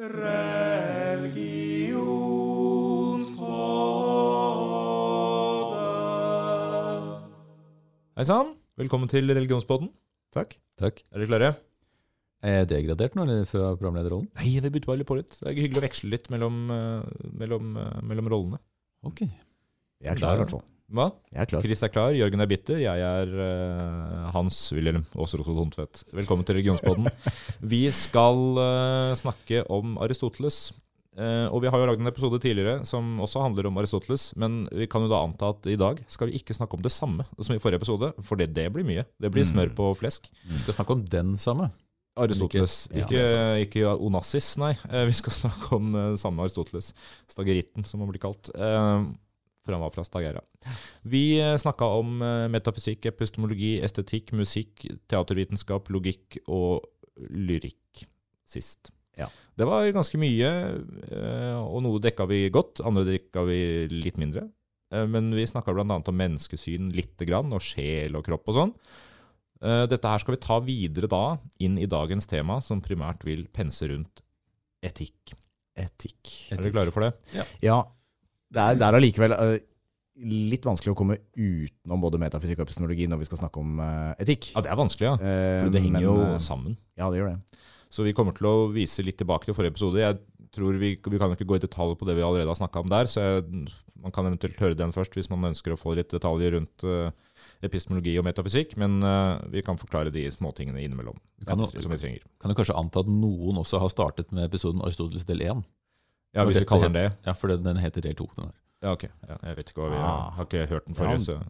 Hei sann, velkommen til religionspodden. Takk. Takk. Er dere klare? Er jeg degradert nå, eller fra programlederrollen? Nei, vi bytter bare litt på litt. Det er hyggelig å veksle litt mellom, eh, mellom, eh, mellom rollene. Ok. Jeg er klar, i hvert fall. Hva? Jeg er klar. Chris er klar, Jørgen er bitter, jeg er uh, Hans Wilhelm Aasrotod Hundtvedt. Velkommen til religionspodden. Vi skal uh, snakke om Aristoteles. Uh, og vi har jo lagd en episode tidligere som også handler om Aristoteles, men vi kan jo da anta at i dag skal vi ikke snakke om det samme som i forrige episode, for det, det blir mye. Det blir smør på flesk. Vi skal snakke om den samme. Aristoteles. Ja, Ikke, ikke Onassis, nei. Vi skal snakke om uh, samme Aristoteles. Stageritten, som han blir kalt. Eh, For han var fra Stagera. Vi snakka om eh, metafysikk, epistemologi, estetikk, musikk, teatervitenskap, logikk og lyrikk sist. Ja. Det var ganske mye, eh, og noe dekka vi godt, andre dekka vi litt mindre. Eh, Men vi snakka bl.a. om menneskesyn lite grann, og sjel og kropp og sånn. Eh, Dette her skal vi ta videre da, inn i dagens tema, som primært vil pense rundt etikk. Etikk. Er dere klare for det? Ja. Det er, det er allikevel uh, litt vanskelig å komme utenom både metafysikk og epistemologi når vi skal snakke om uh, etikk. Ja, det er vanskelig, ja. Eh, For det henger men, jo sammen. Ja, det gjør det. Så vi kommer til å vise litt tilbake til forrige episode. Jeg tror Vi, vi kan jo ikke gå i detalj på det vi allerede har snakka om der, så jeg, man kan eventuelt høre den først hvis man ønsker å få litt detaljer rundt uh, epistemologi og metafysikk. Men uh, vi kan forklare de småtingene innimellom Kan som vi trenger. Kan du kanskje anta at noen også har startet med episoden Aristoteles del 1? Ja, Hvis vi kaller den det. Ja, for den, den heter del 2. Den her. Ja, ok. Ja, jeg vet ikke hva vi Ah. har ikke hørt den forrige, så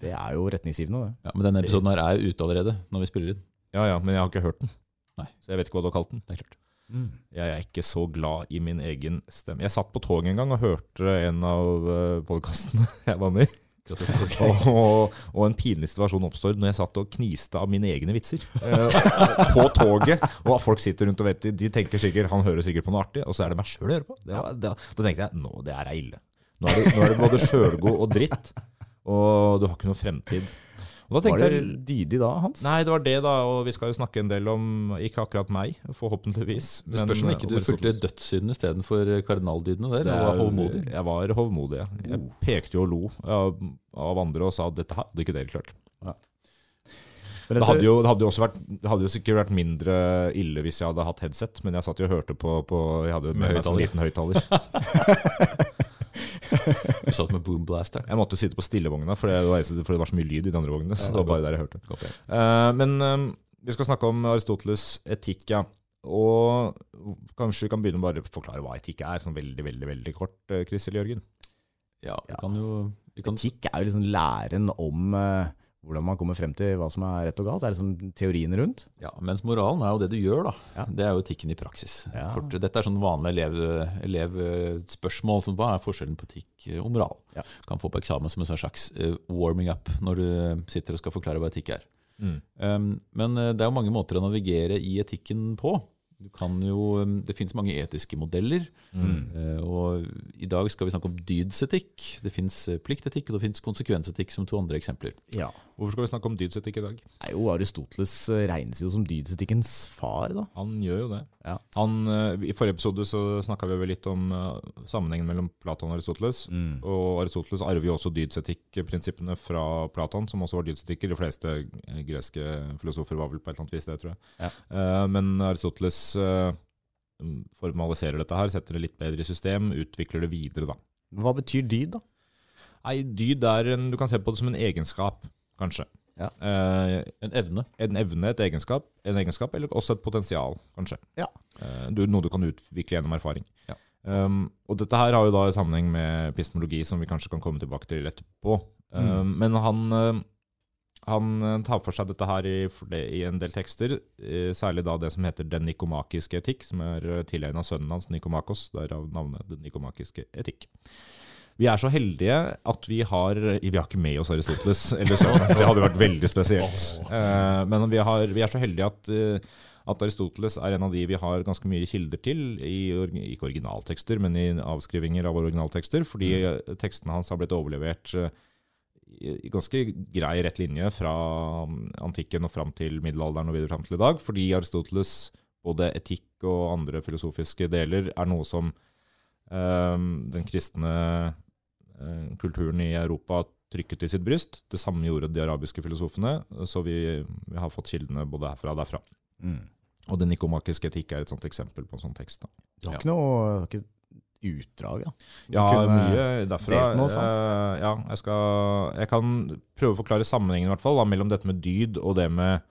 Det er jo retningsgivende, det. Ja, men denne episoden her er jo ute allerede når vi spiller inn. Ja ja, men jeg har ikke hørt den. Nei. Så jeg vet ikke hva du har kalt den. Det er klart. Jeg er ikke så glad i min egen stemme. Jeg satt på toget en gang og hørte en av podkastene jeg var med i. Gratulerer. Og, og en pinlig situasjon oppstår når jeg satt og kniste av mine egne vitser. Eh, på toget. Og folk sitter rundt og vet de, de tenker sikkert Han hører sikkert på noe artig, og så er det meg sjøl å høre på. Det var, da, da tenkte jeg nå, det her er ille. Nå er det, nå er det både sjølgod og dritt, og du har ikke noe fremtid. Og da Var det jeg Didi da, Hans? Nei, det var det, da. Og vi skal jo snakke en del om Ikke akkurat meg, forhåpentligvis. Det spørs om ikke du fulgte dødssynden istedenfor kardinaldydene der. Og var hovmodig. Jeg var hovmodig. ja. Jeg pekte jo og lo av, av andre og sa at dette hadde ikke dere klart. Men Det hadde, jo, det, hadde jo også vært, det hadde jo sikkert vært mindre ille hvis jeg hadde hatt headset, men jeg satt jo og hørte på, på Jeg hadde jo med, Med meg sånn liten høyttaler. Du satt med boomblaster. Jeg måtte jo sitte på stillevogna, for det, var, for det var så mye lyd i de andre vognene. Så det var bare der jeg hørte. uh, men eh, vi skal snakke om Aristoteles etikk, ja. Og kanskje vi kan begynne bare å forklare hva etikk er, sånn veldig, veldig veldig kort, Kristel eller Jørgen? Ja, vi Ja. kan jo vi kan, Etikk er jo liksom læren om øh, hvordan man kommer frem til hva som er rett og galt. Det er liksom teorien rundt. ja, Mens moralen er jo det du gjør, da. Ja. Det er jo etikken i praksis. Ja. For dette er sånn vanlig elev- elevspørsmål. som hva er forskjellen på etikk og moral? Ja. Kan få på eksamen som en slags eh, warming up når du sitter og skal forklare hva etikk er. Um, men eh, det er jo mange måter å navigere i etikken på. Du kan jo, um, det finnes mange etiske modeller, Mm. eh, og i dag skal vi snakke om dydsetikk. Det finnes eh, pliktetikk, og det finnes konsekvensetikk som to andre eksempler. Ja. Hvorfor skal vi snakke om dydsetikk i dag? Nei, jo, Aristoteles øh, regnes jo som dydsetikkens far, da. Han gjør jo det. Ja. Han, eh, I forrige episode så snakka vi vel litt om eh, sammenhengen mellom Platon og Aristoteles. Mm. Og Aristoteles arver jo også dydsetikk-prinsippene fra Platon, som også var dydsetikker. De fleste eh, greske filosofer var vel på et eller annet vis det, tror jeg. Ja. Eh, men Aristoteles eh, formaliserer dette her, setter det litt bedre i system, utvikler det videre, da. Hva betyr dyd, da? Nei, dyd er en, Du kan se på det som en egenskap, kanskje. Ja. Eh, En evne. en evne, et egenskap, en egenskap, eller også et potensial, kanskje. Ja. Eh, du, noe du kan utvikle gjennom erfaring. Ja. Um, og dette her har jo da sammenheng med epistemologi, som vi kanskje kan komme tilbake til etterpå. Um, Mm. Men han, uh, han uh, tar for seg dette her i, i en del tekster, eh, særlig da det som heter den nikomakiske etikk, som er tilegna sønnen hans, Nikomakos, derav navnet den nikomakiske etikk. Vi er så heldige at vi har Vi har ikke med oss Aristoteles, eller så, det hadde vært veldig spesielt. Eh, men vi, har, vi er så heldige at, eh, at Aristoteles er en av de vi har ganske mye kilder til, i, ikke originaltekster, men i avskrivinger av originaltekster, fordi eh, tekstene hans har blitt overlevert eh, i ganske grei rett linje fra um, antikken og fram til middelalderen og videre fram til i dag, fordi Aristoteles både etikk og andre filosofiske deler er noe som den kristne kulturen i Europa trykket i sitt bryst. Det samme gjorde de arabiske filosofene, så vi, vi har fått kildene både herfra og derfra. Mm. Og den nikomakiske etikk er et sånt eksempel på en sånn tekst. Da. Du har ikke noe ikke utdrag, ja? Ja, mye derfra. noe. Eh, ja, jeg, skal, jeg kan prøve å forklare sammenhengen i hvert fall, da, mellom dette med dyd og det med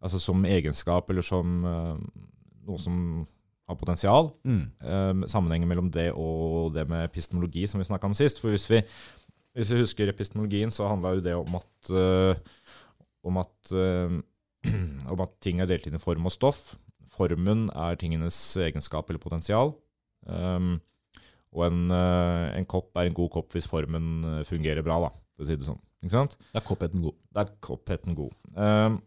altså som egenskap eller som eh, noe som har potensial. Mm. Eh, sammenhengen mellom det og det med epistemologi, som vi snakka om sist. For hvis vi, hvis vi husker epistemologien, så handla jo det om at, uh, om, at, uh, om at ting er delt inn i form og stoff. Formen er tingenes egenskap eller potensial. Um, og en, uh, en kopp er en god kopp hvis formen fungerer bra, da, for å si det sånn. Ikke sant? Da er koppheten god. Da er koppheten god. Um,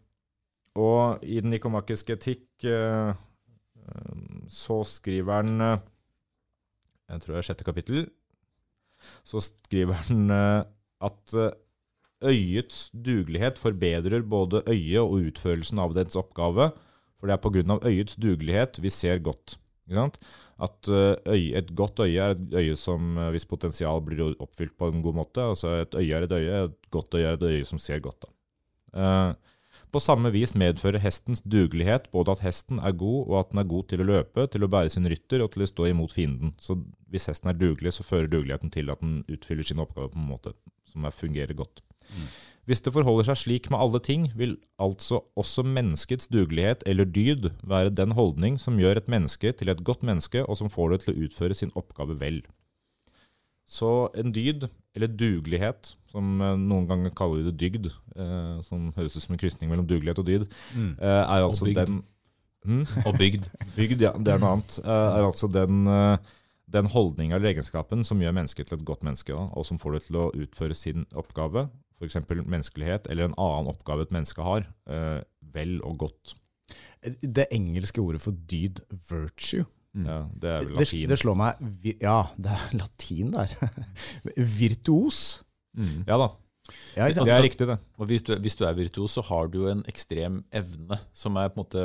og i den nikomakiske etikk um, så skriver han eh, Jeg tror det er sjette kapittel. Så skriver han eh, at eh, øyets dugelighet forbedrer både øyet og utførelsen av dets oppgave. For det er pga. øyets dugelighet vi ser godt. At øye, et godt øye er et øye som hvis potensial blir oppfylt på en god måte. Altså et øye er et øye, et godt øye er et øye som ser godt. Da. Eh, på samme vis medfører hestens dugelighet både at hesten er god, og at den er god til å løpe, til å bære sin rytter og til å stå imot fienden. Så hvis hesten er dugelig, så fører dugeligheten til at den utfyller sin oppgave på en måte som er, fungerer godt. Hvis det forholder seg slik med alle ting, vil altså også menneskets dugelighet eller dyd være den holdning som gjør et menneske til et godt menneske, og som får det til å utføre sin oppgave vel. Så en dyd, eller dugelighet, som eh, noen ganger kaller vi det dygd, eh, som høres ut som en krysning mellom dugelighet og dyd, Mm. eh, er altså bygd. den mm, Og bygd. Bygd, ja, det er noe annet. eh, er altså den, eh, den holdninga eller egenskapen som gjør mennesket til et godt menneske, og som får det til å utføre sin oppgave, f.eks. menneskelighet, eller en annen oppgave et menneske har, eh, vel og godt. Det engelske ordet for dyd, virtue, Mm. Ja, det er vel latin. det slår meg Ja, det er latin der. Virtuos. Mm. Ja da, Ja, det, det er riktig, det. Og hvis du, hvis du er virtuos, så har du jo en ekstrem evne som er på en måte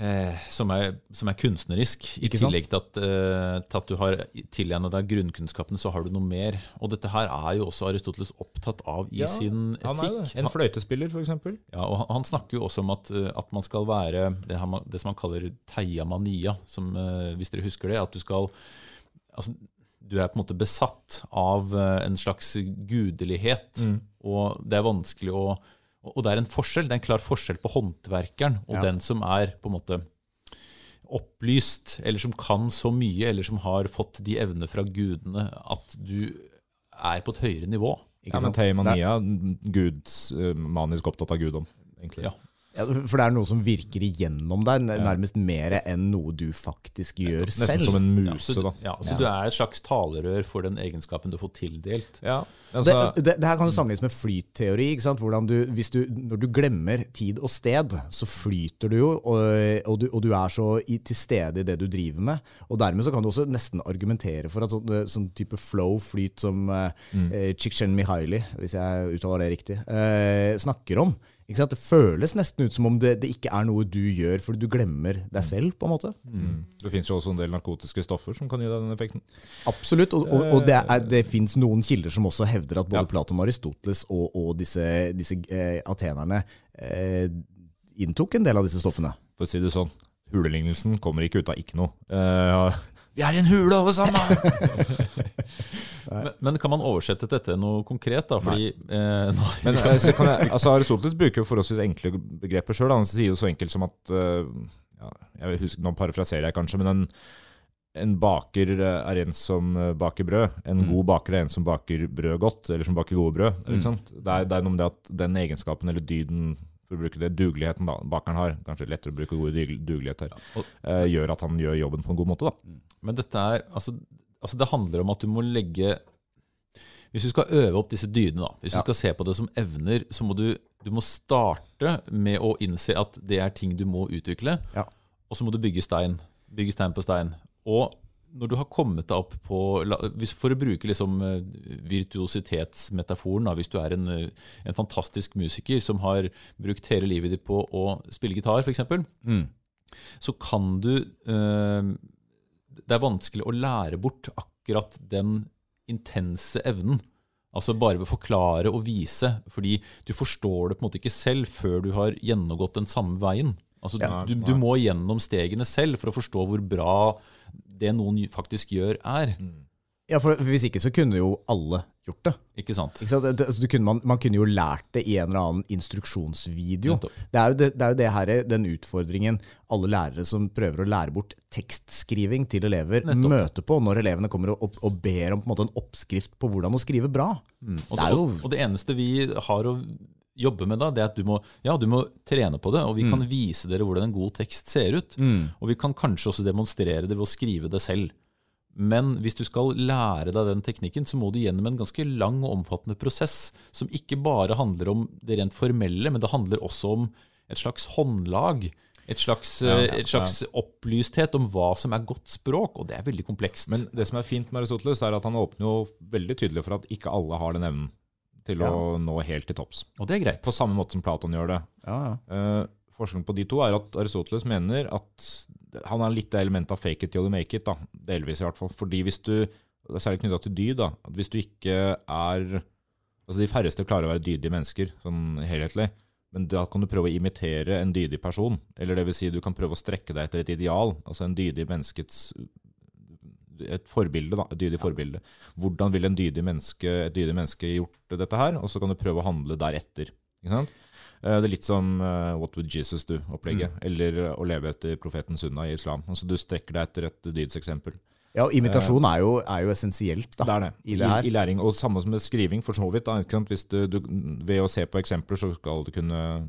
eh, som, er, som er kunstnerisk. I tillegg til at, eh, til at du har tilegnet deg grunnkunnskapene, så har du noe mer. Og dette her er jo også Aristoteles opptatt av i Ja, sin etikk. En fløytespiller, f.eks. Ja, og han- Han snakker jo også om at, eh, at man skal være det, her, det som han kaller teiamania, som, eh, hvis dere husker det. At du skal altså, Du er på en måte besatt av eh, en slags gudelighet, Mm. og det er vanskelig å Og det er en forskjell, det er en klar forskjell på håndverkeren og Ja. den som er på en måte opplyst, eller som kan så mye, eller som har fått de evnene fra gudene at du er på et høyere nivå. Ikke Ja, men sant? Teimania, guds, eh, manisk opptatt av guddom, egentlig. Ja. Ja, for det er noe som virker igjennom deg, nærmest mer enn noe du faktisk gjør Nesten selv. som en Ja, muse, så, da. ja, så du er et slags talerør for den egenskapen du får tildelt. Ja, altså, det, det her kan jo sammenlignes med flytteori. ikke sant? Hvordan du, hvis du, når du glemmer tid og sted, så flyter du jo, og, og, du, og du er så i, til stede i det du driver med. Og dermed så kan du også nesten argumentere for at sånn, sånn type flow, flyt som eh, Mm. eh, Csikszentmihalyi, hvis jeg uttaler det riktig, eh, snakker om. Ikke sant? Det føles nesten ut som om det, det ikke er noe du gjør, fordi du glemmer deg selv, på en måte. mm. Det finnes jo også en del narkotiske stoffer som kan gi deg den effekten. Absolutt, og, og, og det, er, det fins noen kilder som også hevder at både Ja. Platon og Aristoteles og, og disse, disse eh, atenerne eh, inntok en del av disse stoffene. For å si det sånn, hulelignelsen kommer ikke ut av ikke noe. Eh, vi er i en hule, alle sammen! Men, men kan man oversette dette noe konkret? da? Fordi, eh. Men så kan jeg, altså Aristoteles bruker jo forholdsvis enkle begreper sjøl. Han sier jo så enkelt som at eh, ja, jeg husker, Nå parafraserer jeg kanskje, men en, en baker er en som baker brød. En Mm. god baker er en som baker brød godt, eller som baker gode brød. Mm. Det, er, det er noe med det at den egenskapen, eller dyden, for å bruke det, dugeligheten da, bakeren har, kanskje lettere å bruke ordet dugeligheter, dugelighet her, og- eh, gjør at han gjør jobben på en god måte. da. Men dette er, altså, altså det handler om at du må legge Hvis du skal øve opp disse dydene, da, hvis Ja. du skal se på det som evner, så må du, du må starte med å innse at det er ting du må utvikle. Ja. Og så må du bygge stein. Bygge stein på stein. Og når du har kommet deg opp på hvis, For å bruke liksom eh, virtuositetsmetaforen, da, hvis du er en, eh, en fantastisk musiker som har brukt hele livet ditt på å spille gitar, f.eks., Mm. så kan du eh, Det er vanskelig å lære bort akkurat den intense evnen. Altså bare ved å forklare og vise, fordi du forstår det på en måte ikke selv før du har gjennomgått den samme veien. Altså Ja. du, du må gjennom stegene selv for å forstå hvor bra det noen faktisk gjør, er. Ja, for Hvis ikke så kunne jo alle gjort det. Ikke sant? Ikke sant? Det- altså, du kunne, man, man kunne jo lært det i en eller annen instruksjonsvideo. Det er jo, det, det, er jo det her, den utfordringen alle lærere som prøver å lære bort tekstskriving til elever, Nettopp. møter på når elevene kommer og, og ber om på en måte en oppskrift på hvordan å skrive bra. Og Det jo- og det eneste vi har å jobbe med da, det er at du må, ja, du må trene på det, og vi kan vise dere hvordan en god tekst ser ut. Og vi kan kanskje også demonstrere det ved å skrive det selv. Men hvis du skal lære deg den teknikken, så må du gjennom en ganske lang og omfattende prosess, som ikke bare handler om det rent formelle, men det handler også om et slags håndlag. Et slags, Ja, ja, et slags opplysthet om hva som er godt språk, og det er veldig komplekst. Men det som er fint med Aristoteles, er at han åpner jo veldig tydelig for at ikke alle har den evnen til å nå helt til topps. og det er greit. På samme måte som Platon gjør det. Ja, ja. Eh, forskjellen på de to er at Aristoteles mener at han er litt det elementet av fake it till you make it, da, delvis i hvert fall. Fordi hvis du, særlig knytta til dyd, da, at hvis du ikke er Altså De færreste klarer å være dydige mennesker, sånn helhetlig. Men da kan du prøve å imitere en dydig person. Eller det vil si, du kan prøve å strekke deg etter et ideal. Altså en dydig menneskets et forbilde, da, et dydig forbilde. Hvordan ville en dydig menneske, et dydig menneske gjort dette her? Og så kan du prøve å handle deretter. Ikke sant? Eh, Det er litt som eh, What would Jesus do-opplegget. Eller eh, å leve etter profeten Sunna i islam. Altså Du strekker deg etter et dydseksempel. ja og imitasjon er jo, er jo essensielt da, Det er det. i det her. I, læring. Og samme som med skriving, for så vidt. Da? Hvis du, du, ved å se på eksempler, så skal du kunne,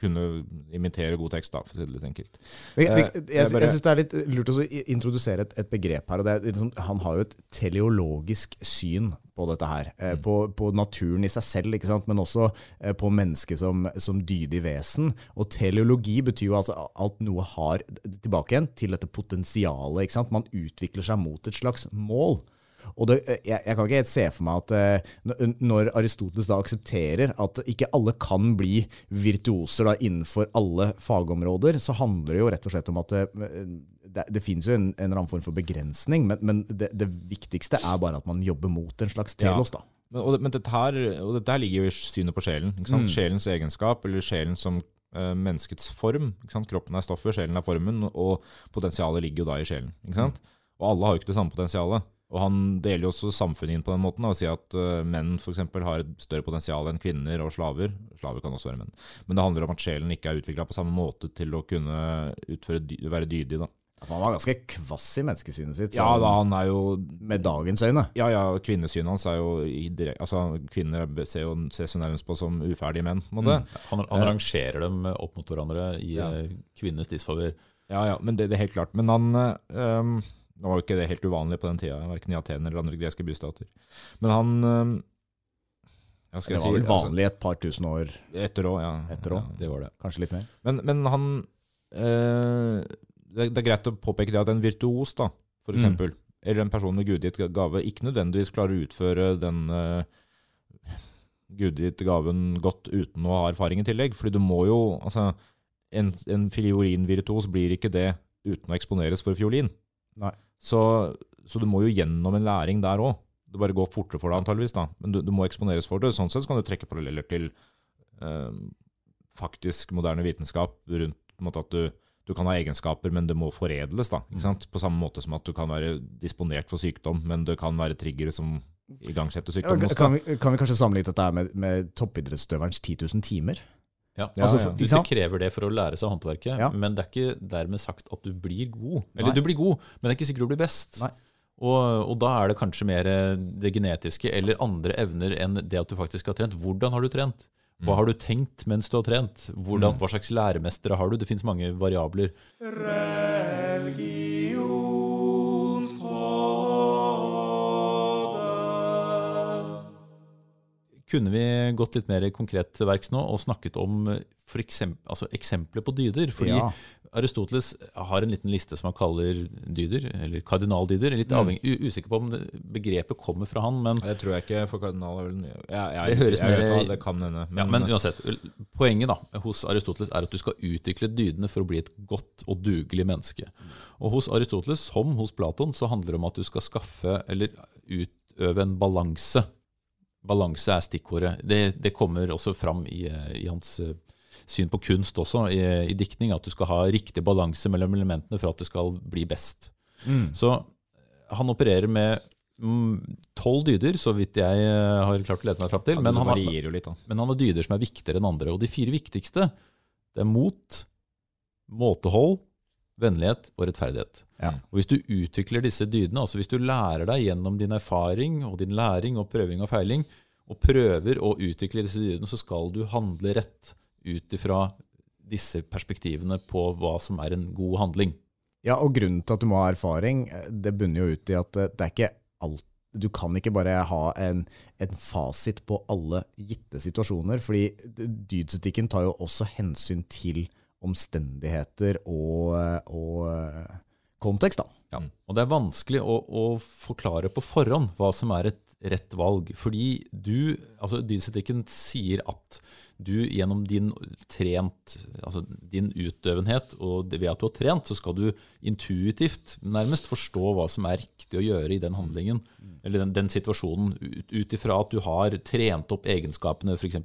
kunne imitere god tekst, da, for å si det litt enkelt. Vi, vi, Eh, jeg jeg jeg syns det er litt lurt å introdusere et, et begrep her. og det er liksom, Han har jo et teleologisk syn på dette her. Mm. Eh, på, på naturen i seg selv, ikke sant? men også eh, på mennesket som, som dydig vesen. Og teleologi betyr jo altså at noe har tilbake igjen til dette potensialet. ikke sant? Man utvikler seg mot et slags mål. Og det, jeg, jeg kan ikke helt se for meg at eh, når Aristoteles da aksepterer at ikke alle kan bli virtuoser da innenfor alle fagområder, så handler det jo rett og slett om at det, det, det finnes jo en, en eller annen form for begrensning, men, men det, viktigste er bare at man jobber mot en slags telos. da. Men, og, men dette, her, og dette her ligger jo i synet på sjelen. Ikke? Mm. Sjelens egenskap, eller sjelen som uh, menneskets form. Ikke sant? Kroppen er stoffet, sjelen er formen, og potensialet ligger jo da i sjelen. Ikke sant? Og alle har jo ikke det samme potensialet. Og han deler jo også samfunnet inn på den måten. Og sier at uh, menn eksempel, har et større potensial enn kvinner og slaver. Slaver kan også være menn. Men det handler om at sjelen ikke er utvikla på samme måte til å kunne utføre, dy være dydig. Da. Han var ganske kvass i menneskesynet sitt, Ja da, han er jo med dagens øyne. Ja, ja, kvinnesynet hans er jo i direk- Altså, kvinner ser jo ses jo nærmest på som uferdige menn, en. Han, han rangerer dem opp mot hverandre i Ja. kvinnenes disfavør. Ja, ja, men det, det er helt klart. Men han øhm, Nå var jo ikke det helt uvanlig på den tida, verken i Aten eller andre greske bystater. Men han skal Det var vel altså, vanlig et par tusen år, Etter òg, ja. Etter også. Ja. Det var det. kanskje litt mer. Men, men han eh, det, er greit å påpeke det at en virtuos, da, for Mm. eksempel, eller en person med gudgitt gave, ikke nødvendigvis klarer å utføre den eh, gudgitte gaven godt uten å ha erfaring i tillegg. Fordi du må jo Altså, en, en fiolinvirtuos blir ikke det uten å eksponeres for fiolin. Så, så du må jo gjennom en læring der òg. Det bare går fortere for deg, antageligvis, da. Men du, du må eksponeres for det. Sånn sett kan du trekke paralleller til eh, faktisk moderne vitenskap rundt måte at du, du kan ha egenskaper, men det må foredles. da, ikke sant? På samme måte som at du kan være disponert for sykdom, men det kan være triggere som igangsetter sykdom. Ja, kan, vi, kan vi kanskje sammenligne dette med, med toppidrettsutøverens 10 000 timer? Ja, Altså, ja. ja. Hvis det krever det for å lære seg håndverket, Ja. men det er ikke dermed sagt at du blir god. Eller Nei. du blir god, men det er ikke sikkert du blir best. Nei. Og, og da er det kanskje mer det genetiske eller andre evner enn det at du faktisk har trent. Hvordan har du trent? Hva Mm. har du tenkt mens du har trent? Hvordan, hva slags læremestere har du? Det finnes mange variabler. Kunne vi gått litt mer konkret til verks nå og snakket om for eksempel, altså eksempler på dyder? Fordi Ja. Aristoteles har en liten liste som han kaller dyder, eller kardinaldyder. Litt avhengig, u- usikker på om det, begrepet kommer fra han, men, Det tror jeg ikke for kardinal er vel ja, jeg, Det høres jeg, ut mer- hva, Det kan hende. ja, men uansett. Poenget da, hos Aristoteles er at du skal utvikle dydene for å bli et godt og dugelig menneske. Og hos Aristoteles, som hos Platon, så handler det om at du skal skaffe, eller utøve en balanse. Balanse er stikkordet. Det, det kommer også fram i, eh, i hans eh, syn på kunst også, i, i diktning, at du skal ha riktig balanse mellom elementene for at det skal bli best. Så han opererer med mm, tolv dyder, så vidt jeg eh, har klart å lete meg fram til. Ja, men han har, litt, men han har dyder som er viktigere enn andre. Og de fire viktigste det er mot, måtehold, vennlighet og rettferdighet. Ja. Og Hvis du utvikler disse dydene, altså hvis du lærer deg gjennom din erfaring og din læring og prøving og feiling, og prøver å utvikle disse dydene, så skal du handle rett ut ifra disse perspektivene på hva som er en god handling. Ja, og grunnen til at du må ha erfaring, eh, det bunner jo ut i at eh, det er ikke alt Du kan ikke bare ha en, en fasit på alle gitte situasjoner, fordi dydsetikken tar jo også hensyn til omstendigheter og, og eh, kontekst, da. Ja. Og det er vanskelig å, å forklare på forhånd hva som er et rett valg. Fordi du, altså Dydsetikken sier at du gjennom din trent, altså din utøvenhet, og det- ved at du har trent, så skal du intuitivt nærmest forstå hva som er riktig å gjøre i den handlingen, eller den, den situasjonen, ut- ifra at du har trent opp egenskapene, f.eks.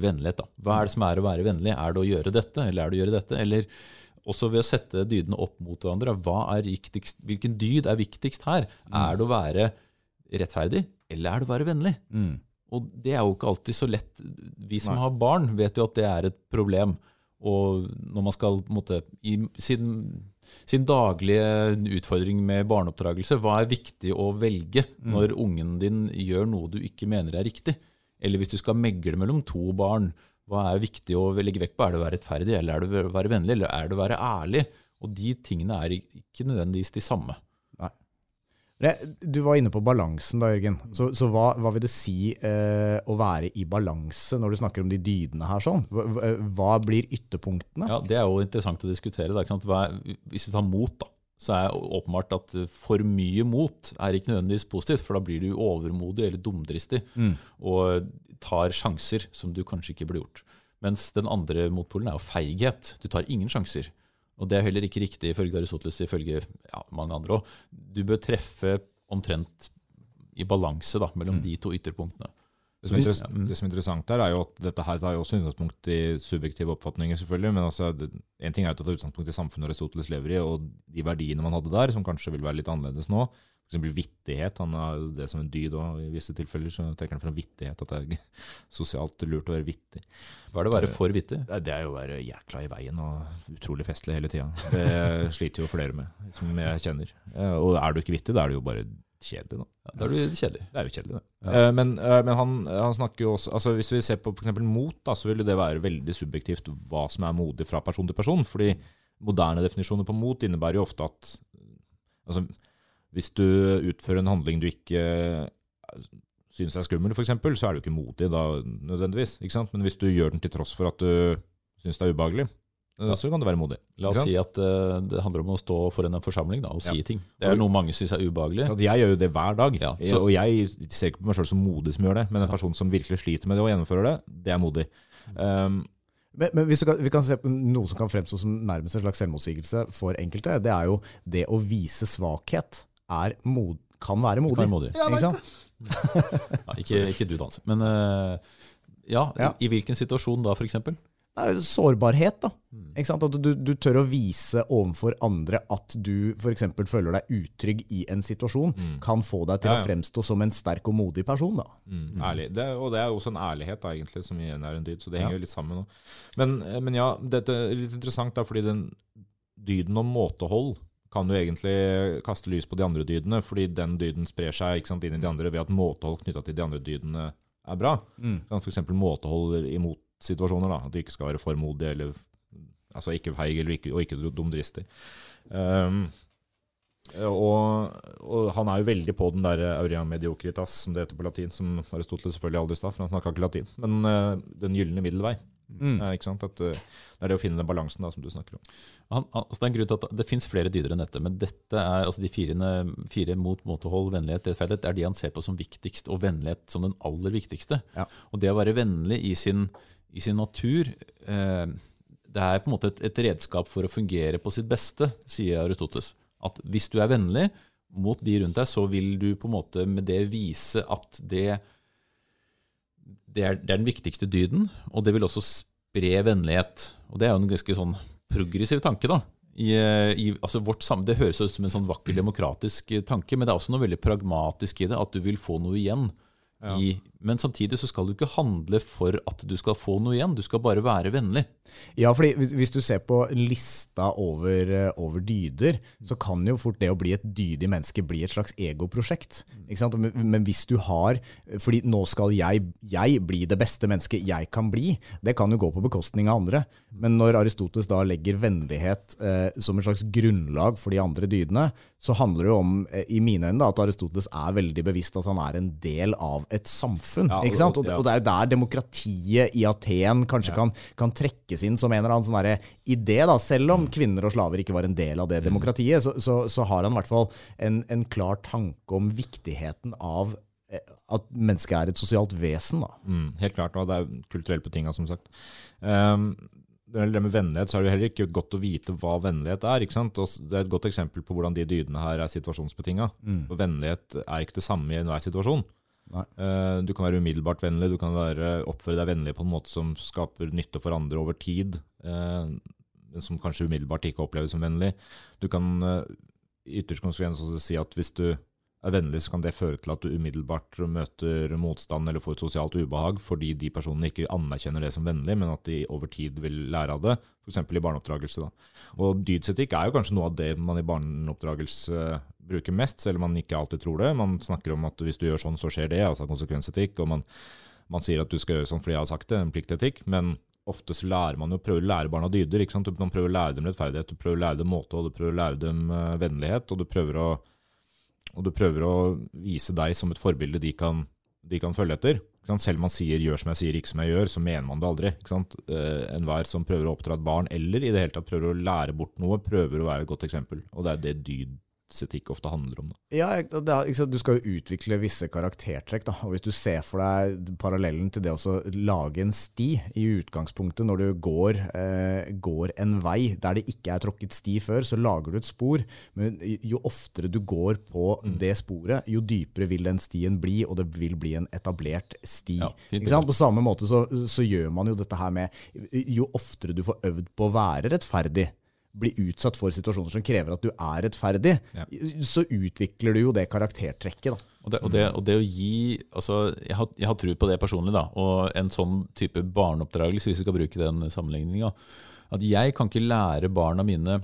vennlighet. Da. Hva er det som er å være vennlig? Er det å gjøre dette, eller er det å gjøre dette? Eller også ved å sette dydene opp mot hverandre. Hva er hvilken dyd er viktigst her? Er det å være rettferdig, eller er det å være vennlig? Og det er jo ikke alltid så lett. Vi som Nei. har barn, vet jo at det er et problem. Og når man skal måte, i sin, sin daglige utfordring med barneoppdragelse, hva er viktig å velge når ungen din gjør noe du ikke mener er riktig? Eller hvis du skal megle mellom to barn, hva er viktig å legge vekt på? Er det å være rettferdig, eller er det å være vennlig, eller er det å være ærlig? Og de tingene er ikke nødvendigvis de samme. Du var inne på balansen da, Jørgen. Så, så hva, hva vil det si eh, å være i balanse når du snakker om de dydene her? sånn? Hva, hva- blir ytterpunktene? Ja, Det er jo interessant å diskutere. Hva hvis du tar mot, da, så er det åpenbart at for mye mot er ikke nødvendigvis positivt, for da blir du overmodig eller dumdristig Mm. og tar sjanser som du kanskje ikke burde gjort. Mens den andre motpolen er jo feighet. Du tar ingen sjanser. Og det er heller ikke riktig ifølge Aristoteles, ifølge ja, mange andre òg. Du bør treffe omtrent i balanse da, mellom de to ytterpunktene. Det som, er det som er interessant her, er jo at dette her tar jo også utgangspunkt i subjektive oppfatninger, selvfølgelig. Men altså, det, en ting er jo å ta utgangspunkt i samfunnet Aristoteles lever i, og de verdiene man hadde der, som kanskje vil være litt annerledes nå. Eksempel vittighet. Han har det som en dyd, og i visse tilfeller så trekker han fra vittighet. At det er sosialt lurt å være vittig. Hva er det å være for vittig? Det er- jo å være jækla i veien og utrolig festlig hele tida. Det sliter jo flere med, som jeg kjenner. Eh, Og er du ikke vittig, da er du jo bare kjedelig, da. Ja, da er du kjedelig. Det er jo kjedelig, det. Ja. Eh, men eh, men han, han snakker jo også altså Hvis vi ser på f.eks. mot, da, så vil det være veldig subjektivt hva som er modig fra person til person. Fordi moderne definisjoner på mot innebærer jo ofte at altså, Hvis du utfører en handling du ikke eh, synes er skummel, f.eks., så er du ikke modig da nødvendigvis. ikke sant? Men hvis du gjør den til tross for at du syns det er ubehagelig, eh, så kan du være modig. La oss si at uh, det handler om å stå foran en forsamling da, og si Ja. ting. Det er noe mange syns er ubehagelig. Ja, jeg gjør jo det hver dag, Ja, så- og jeg ser ikke på meg sjøl som modig som gjør det, men en person som virkelig sliter med det og gjennomfører det, det er modig. Um, Men, men hvis du kan, vi kan se på noe som kan fremstå som nærmest en slags selvmotsigelse for enkelte. Det er jo det å vise svakhet er mod, kan være modig. kan være modig. Ikke sant? Ja, ikke, ikke du, Dans. Men eh, ja, Ja. I, i hvilken situasjon da, f.eks.? Sårbarhet, da. Mm. Ikke sant? At du, du tør å vise overfor andre at du f.eks. føler deg utrygg i en situasjon, Mm. kan få deg til Ja, ja. å fremstå som en sterk og modig person. da. Mm, ærlig. Det, og det er også en ærlighet, da, egentlig, som igjen er en dyd. Så det Ja. henger jo litt sammen. også. Men, eh, men ja, dette er litt interessant, da, fordi den dyden om måtehold kan jo egentlig kaste lys på de andre dydene, fordi den dyden sprer seg sant, inn i de andre ved at måtehold knytta til de andre dydene er bra. Mm. F.eks. måtehold imot situasjoner. da, At du ikke skal være for modig eller altså ikke feig eller ikke, og ikke dumdristig. Um, og, og han er jo veldig på den der aurea mediocritas, som det heter på latin, som Aristoteles selvfølgelig aldri sa, for han snakka ikke latin. Men uh, den gylne middelvei. Mm. Eh, ikke sant? At, eh, det er det å finne den balansen da, som du snakker om. Han, altså det er en grunn til at det finnes flere dyder enn dette, men dette er, altså de fire, fire mot måtehold, vennlighet, rettferdighet, er de han ser på som viktigst, og vennlighet som den aller viktigste. Ja. Og det å være vennlig i sin, i sin natur eh, det er på en måte et, et redskap for å fungere på sitt beste, sier Aristoteles. At hvis du er vennlig mot de rundt deg, så vil du på en måte med det vise at det, det, er, det er den viktigste dyden, og det vil også spre vennlighet. Og det er jo en ganske sånn progressiv tanke, da. I, i, altså vårt det høres ut som en sånn vakker demokratisk tanke, men det er også noe veldig pragmatisk i det. At du vil få noe igjen. Ja. I, men samtidig så skal du ikke handle for at du skal få noe igjen. Du skal bare være vennlig. Ja, fordi hvis, du ser på lista over, eh, over dyder, så kan jo fort det å bli et dydig menneske bli et slags egoprosjekt. Men hvis du har Fordi nå skal jeg, jeg bli det beste mennesket jeg kan bli. Det kan jo gå på bekostning av andre. Men når Aristoteles da legger vennlighet eh, som et slags grunnlag for de andre dydene, så handler det jo om, eh, i mine øyne, at Aristoteles er veldig bevisst at han er en del av et samfunn. Ja, ikke sant? og- Og, det er jo der demokratiet i Aten kanskje kan, kan trekkes inn som en eller annen sånn idé. da, Selv om kvinner og slaver ikke var en del av det demokratiet, så, så, så har han i hvert fall en, en klar tanke om viktigheten av eh, at mennesket er et sosialt vesen. da. Mm, helt klart, og det er kulturelt betinga, som sagt. Um, det det med vennlighet, så er det heller ikke godt å vite hva vennlighet er. ikke sant? Og det er et godt eksempel på hvordan de dydene her er situasjonsbetinga. For vennlighet er ikke det samme i enhver situasjon. Eh, du kan være umiddelbart vennlig, du kan være, oppføre deg vennlig på en måte som skaper nytte for andre over tid, men som kanskje umiddelbart ikke oppleves som vennlig. Du kan eh, i ytterste konsekvens også si at hvis du er vennlig, så kan det føre til at du umiddelbart møter motstand eller får et sosialt ubehag fordi de personene ikke anerkjenner det som vennlig, men at de over tid vil lære av det, f.eks. i barneoppdragelse. Da. Og Dydsetikk er jo kanskje noe av det man i barneoppdragelse bruker mest, selv om man ikke alltid tror det. Man snakker om at hvis du gjør sånn, så skjer det, altså konsekvensetikk. og man, man sier at du skal gjøre sånn fordi jeg har sagt det, en pliktetikk. men ofte så lærer man jo prøver å lære barna dyder. ikke sant? Man prøver å lære dem rettferdighet, du prøver å lære dem måtehold, du prøver å lære dem eh, vennlighet, og du prøver å og du prøver å vise deg som et forbilde de kan, de kan følge etter. Selv om man sier 'gjør som jeg sier, ikke som jeg gjør', så mener man det aldri. Ikke sant? Eh, Enhver som prøver å oppdra et barn, eller i det hele tatt prøver å lære bort noe, prøver å være et godt eksempel. Og det er det dydsetikk ofte handler om. Da. Ja, er, Du skal jo utvikle visse karaktertrekk. da, og Hvis du ser for deg parallellen til det å lage en sti i utgangspunktet, når du går, eh, går en vei der det ikke er tråkket sti før, så lager du et spor. Men jo oftere du går på det sporet, jo dypere vil den stien bli, og det vil bli en etablert sti. Ja? På samme måte så, så gjør man jo dette her med Jo oftere du får øvd på å være rettferdig, bli utsatt for situasjoner som krever at du er rettferdig, Ja. så utvikler du jo det karaktertrekket. da. Og det, og, det, og det å gi altså, jeg, har, jeg har tro på det personlig, da. Og en sånn type barneoppdragelse, hvis vi skal bruke den sammenligninga. At jeg kan ikke lære barna mine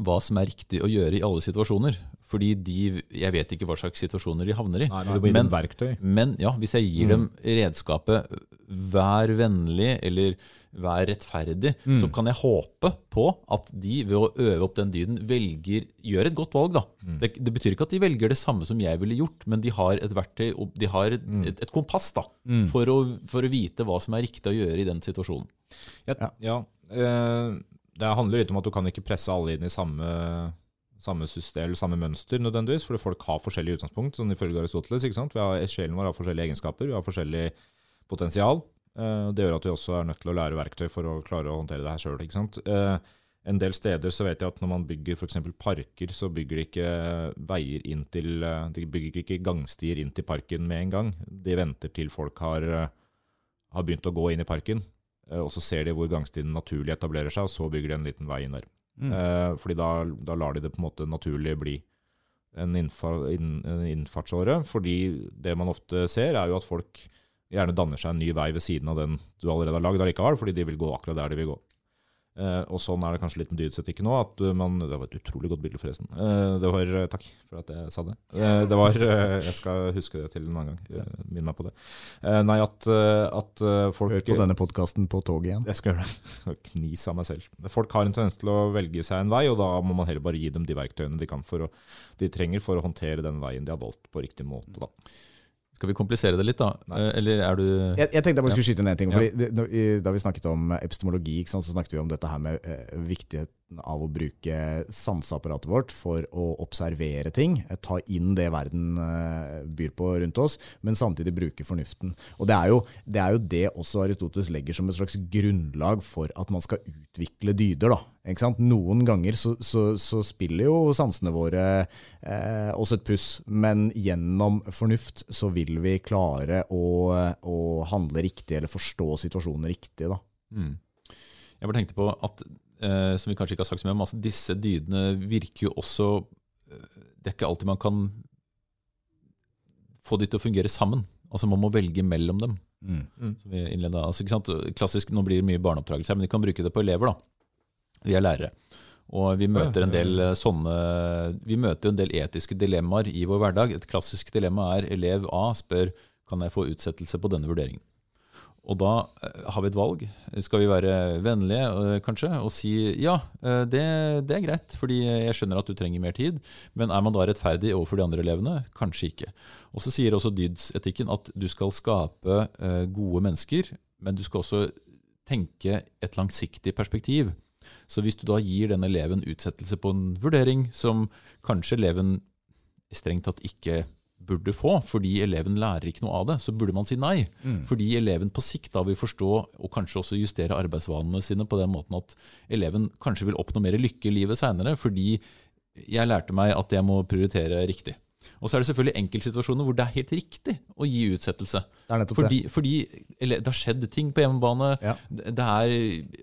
hva som er riktig å gjøre i alle situasjoner. Fordi de, jeg vet ikke hva slags situasjoner de havner i. Nei, må gi Men- verktøy. Men ja, hvis jeg gir dem redskapet 'vær vennlig' eller 'vær rettferdig', så kan jeg håpe på at de ved å øve opp den dyden velger, gjør et godt valg. da. Det, det betyr ikke at de velger det samme som jeg ville gjort, men de har et verktøy, og de har et, et, et kompass da, for, å, for å vite hva som er riktig å gjøre i den situasjonen. Ja, ja. eh, det handler litt om at du kan ikke presse alle inn i samme, samme system eller samme mønster nødvendigvis, fordi folk har forskjellig utgangspunkt, sånn ifølge Aristoteles. ikke sant? Vi har, sjelen vår har forskjellige egenskaper, vi har forskjellig potensial. Eh, det gjør at vi også er nødt til å lære verktøy for å klare å håndtere det her sjøl. Uh, en del steder så vet jeg at når man bygger f.eks. parker, så bygger de ikke veier inn til eh, De bygger ikke gangstier inn til parken med en gang. De venter til folk har, eh, har begynt å gå inn i parken. Eh, Og så ser de hvor gangstien naturlig etablerer seg, og så bygger de en liten vei inn der. Mm. fordi da, da lar de det på en måte naturlig bli en, innfar, inn, en innfartsåre. Fordi det man ofte ser, er jo at folk gjerne danner seg en ny vei ved siden av den du allerede har lagd allikevel, fordi de vil gå akkurat der de vil gå. Eh, og sånn er det kanskje litt med dydsetikken òg. At man, det var et utrolig godt bilde, forresten. Eh, det var, eh, takk for at jeg sa det. Eh, det var, eh, Jeg skal huske det til en annen gang. Minn meg på det. Eh, nei, at, eh, at eh, folk Hør på denne podkasten på toget igjen. jeg skal gjøre det. Knis av meg selv. Folk har en tendens til å velge seg en vei, og da må man heller bare gi dem de verktøyene de, kan for å, de trenger for å håndtere den veien de har valgt på riktig måte. Da. Skal vi komplisere det litt, da? Nei. Eller er du Jeg, jeg tenkte jeg bare skulle skyte inn en ting. Det, Da vi snakket om epistemologi, så snakket vi om dette her med eh, viktigheten av å bruke sanseapparatet vårt for å observere ting. eh, Ta inn det verden eh, byr på rundt oss, men samtidig bruke fornuften. Og Det er jo det, er jo det også Aristoteles legger som et slags grunnlag for at man skal utvikle dyder. da. Noen ganger så, så, så spiller jo sansene våre eh, oss et puss, men gjennom fornuft så vil vi klare å, å handle riktig eller forstå situasjonen riktig. Da. Mm. Jeg bare tenkte på at, eh, som vi kanskje ikke har sagt så mye om, altså disse dydene virker jo også eh, Det er ikke alltid man kan få de til å fungere sammen. Altså Man må velge mellom dem. Mm. som vi. Altså, ikke sant? Klassisk, Nå blir det mye barneoppdragelse her, men vi kan bruke det på elever. da. Vi er lærere. Og vi møter en del eh, sånne Vi møter en del etiske dilemmaer i vår hverdag. Et klassisk dilemma er elev A spør kan jeg få utsettelse på denne vurderingen. Og da eh, har vi et valg. Skal vi være vennlige eh, kanskje og si ja, eh, det, det er greit, fordi jeg skjønner at du trenger mer tid. Men er man da rettferdig overfor de andre elevene? Kanskje ikke. Og så sier også dydsetikken at du skal skape gode mennesker, men du skal også tenke et langsiktig perspektiv. Så hvis du da gir den eleven utsettelse på en vurdering som kanskje eleven strengt tatt ikke burde få, fordi eleven lærer ikke noe av det, så burde man si nei. Mm. Fordi eleven på sikt da vil forstå, og kanskje også justere arbeidsvanene sine på den måten at eleven kanskje vil oppnå mer lykke i livet seinere, fordi jeg lærte meg at jeg må prioritere riktig. Og så er det selvfølgelig enkeltsituasjoner hvor det er helt riktig å gi utsettelse. Det er nettopp det. Fordi, fordi det har skjedd ting på hjemmebane. Ja. Det er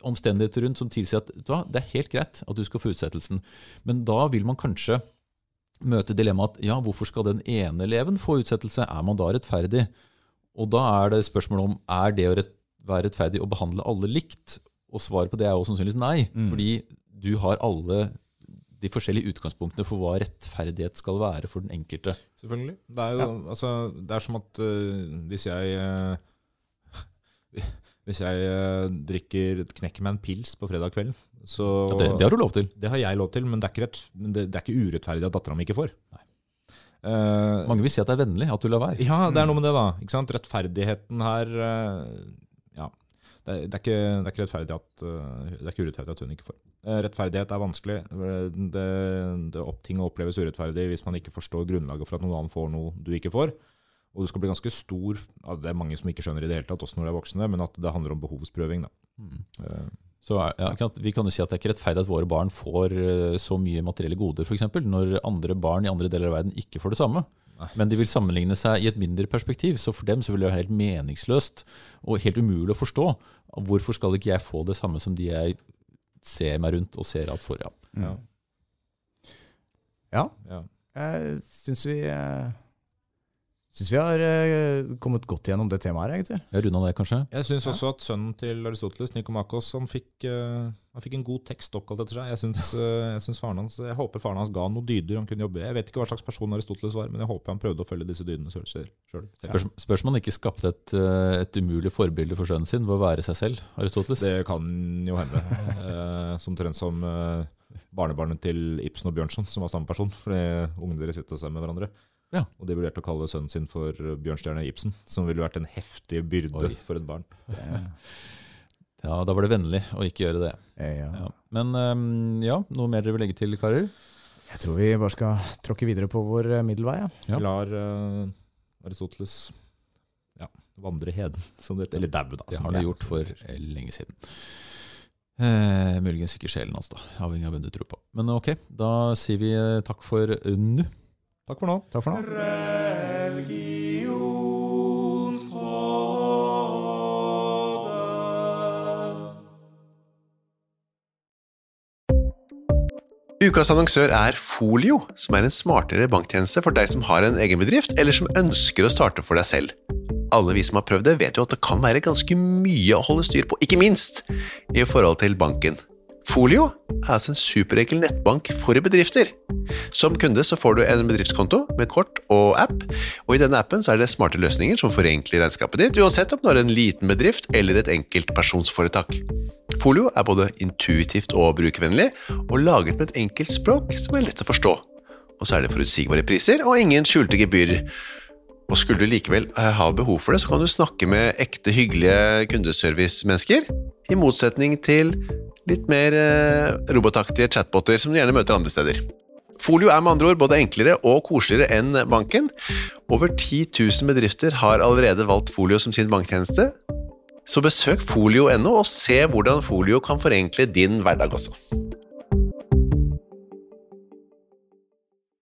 omstendigheter rundt som tilsier at du det er helt greit at du skal få utsettelsen. Men da vil man kanskje møte dilemmaet at ja, hvorfor skal den ene eleven få utsettelse? Er man da rettferdig? Og da er det spørsmålet om er det å rett, være rettferdig å behandle alle likt? Og svaret på det er jo sannsynligvis nei. Mm. Fordi du har alle de forskjellige utgangspunktene for hva rettferdighet skal være for den enkelte. Selvfølgelig. Det er jo altså, det er som at uh, hvis jeg uh, Hvis jeg uh, drikker knekker meg en pils på fredag kveld, så det, det har du lov til. det har jeg lov til, men det er ikke, rett, men det, det er ikke urettferdig at dattera mi ikke får. Uh, Mange vil si at det er vennlig at du lar være. ja, det er noe med det, da. Ikke sant? Rettferdigheten her øh, Ja. Det, er- det, er ikke, det er ikke rettferdig at øh, Det er ikke urettferdig at hun ikke får. Eh, rettferdighet er vanskelig. Det, det opp, ting oppleves urettferdig hvis man ikke forstår grunnlaget for at noen annen får noe du ikke får. Og du skal bli ganske stor Det er mange som ikke skjønner i det hele tatt, også når de er voksne, men at det handler om behovsprøving. Da. Mm. Så er- ja. Vi kan jo si at det er ikke rettferdig at våre barn får eh, så mye materielle goder, f.eks., når andre barn i andre deler av verden ikke får det samme. Nei. Men de vil sammenligne seg i et mindre perspektiv, så for dem så vil det være helt meningsløst og helt umulig å forstå. Hvorfor skal ikke jeg få det samme som de jeg ser meg rundt og ser at får? Ja. ja. Ja, Ja. jeg syns vi eh, Syns vi har eh, kommet godt gjennom det temaet her, egentlig. Jeg runda det, kanskje? Jeg syns også at sønnen til Aristoteles, Nikomakos, han fikk, eh, han fikk en god tekst oppkalt etter seg. Jeg, synes, eh, jeg, synes faren hans, jeg håper faren hans ga noen dyder han kunne jobbe i. Jeg vet ikke hva slags person Aristoteles var, men jeg håper han prøvde å følge disse dydene sjøl. Spørs, spørs om han ikke skapte et, eh, et umulig forbilde for sønnen sin ved å være seg selv, Aristoteles. Det kan jo hende. Eh, som trent som eh, barnebarnet til Ibsen og Bjørnson, som var samme person. Fordi ungene deres sitter sammen med hverandre. Ja. Og de vurderte å kalle sønnen sin for Bjørnstjerne Ibsen, som ville vært en heftig byrde Oi. for et barn. Ja, Da var det vennlig å ikke gjøre det. ja. Ja. Men eh, ja, noe mer dere vil legge til, karer? Jeg tror vi bare skal tråkke videre på vår eh, middelvei. Ja. Lar uh, Aristoteles ja, vandre heden, som det, eller daue, da. Det har det gjort for lenge siden. Eh, muligens ikke sjelen hans, da. Avhengig av hvem du tror på. Men ok, da sier vi eh, takk for nå. Takk for nå. Takk for nå. Ukas annonsør er Folio, som er en smartere banktjeneste for deg som har en egen bedrift, eller som ønsker å starte for deg selv. Alle vi som har prøvd det, vet jo at det kan være ganske mye å holde styr på, ikke minst i forhold til banken. Folio er altså en superenkel nettbank for bedrifter. Som kunde så får du en bedriftskonto med kort og app, og i denne appen så er det smarte løsninger som forenkler regnskapet ditt, uansett om du har en liten bedrift eller et enkeltpersonsforetak. Folio er både intuitivt og brukervennlig, og laget med et enkelt språk som er lett å forstå. Og så er det forutsigbare priser og ingen skjulte gebyrer. Og skulle du likevel eh, ha behov for det, så kan du snakke med ekte hyggelige kundeservice-mennesker, i motsetning til litt mer eh, robotaktige chatboter som du gjerne møter andre steder. Folio er med andre ord både enklere og koseligere enn banken. Over 10 000 bedrifter har allerede valgt Folio som sin banktjeneste. Så besøk folio.no og se hvordan Folio kan forenkle din hverdag også.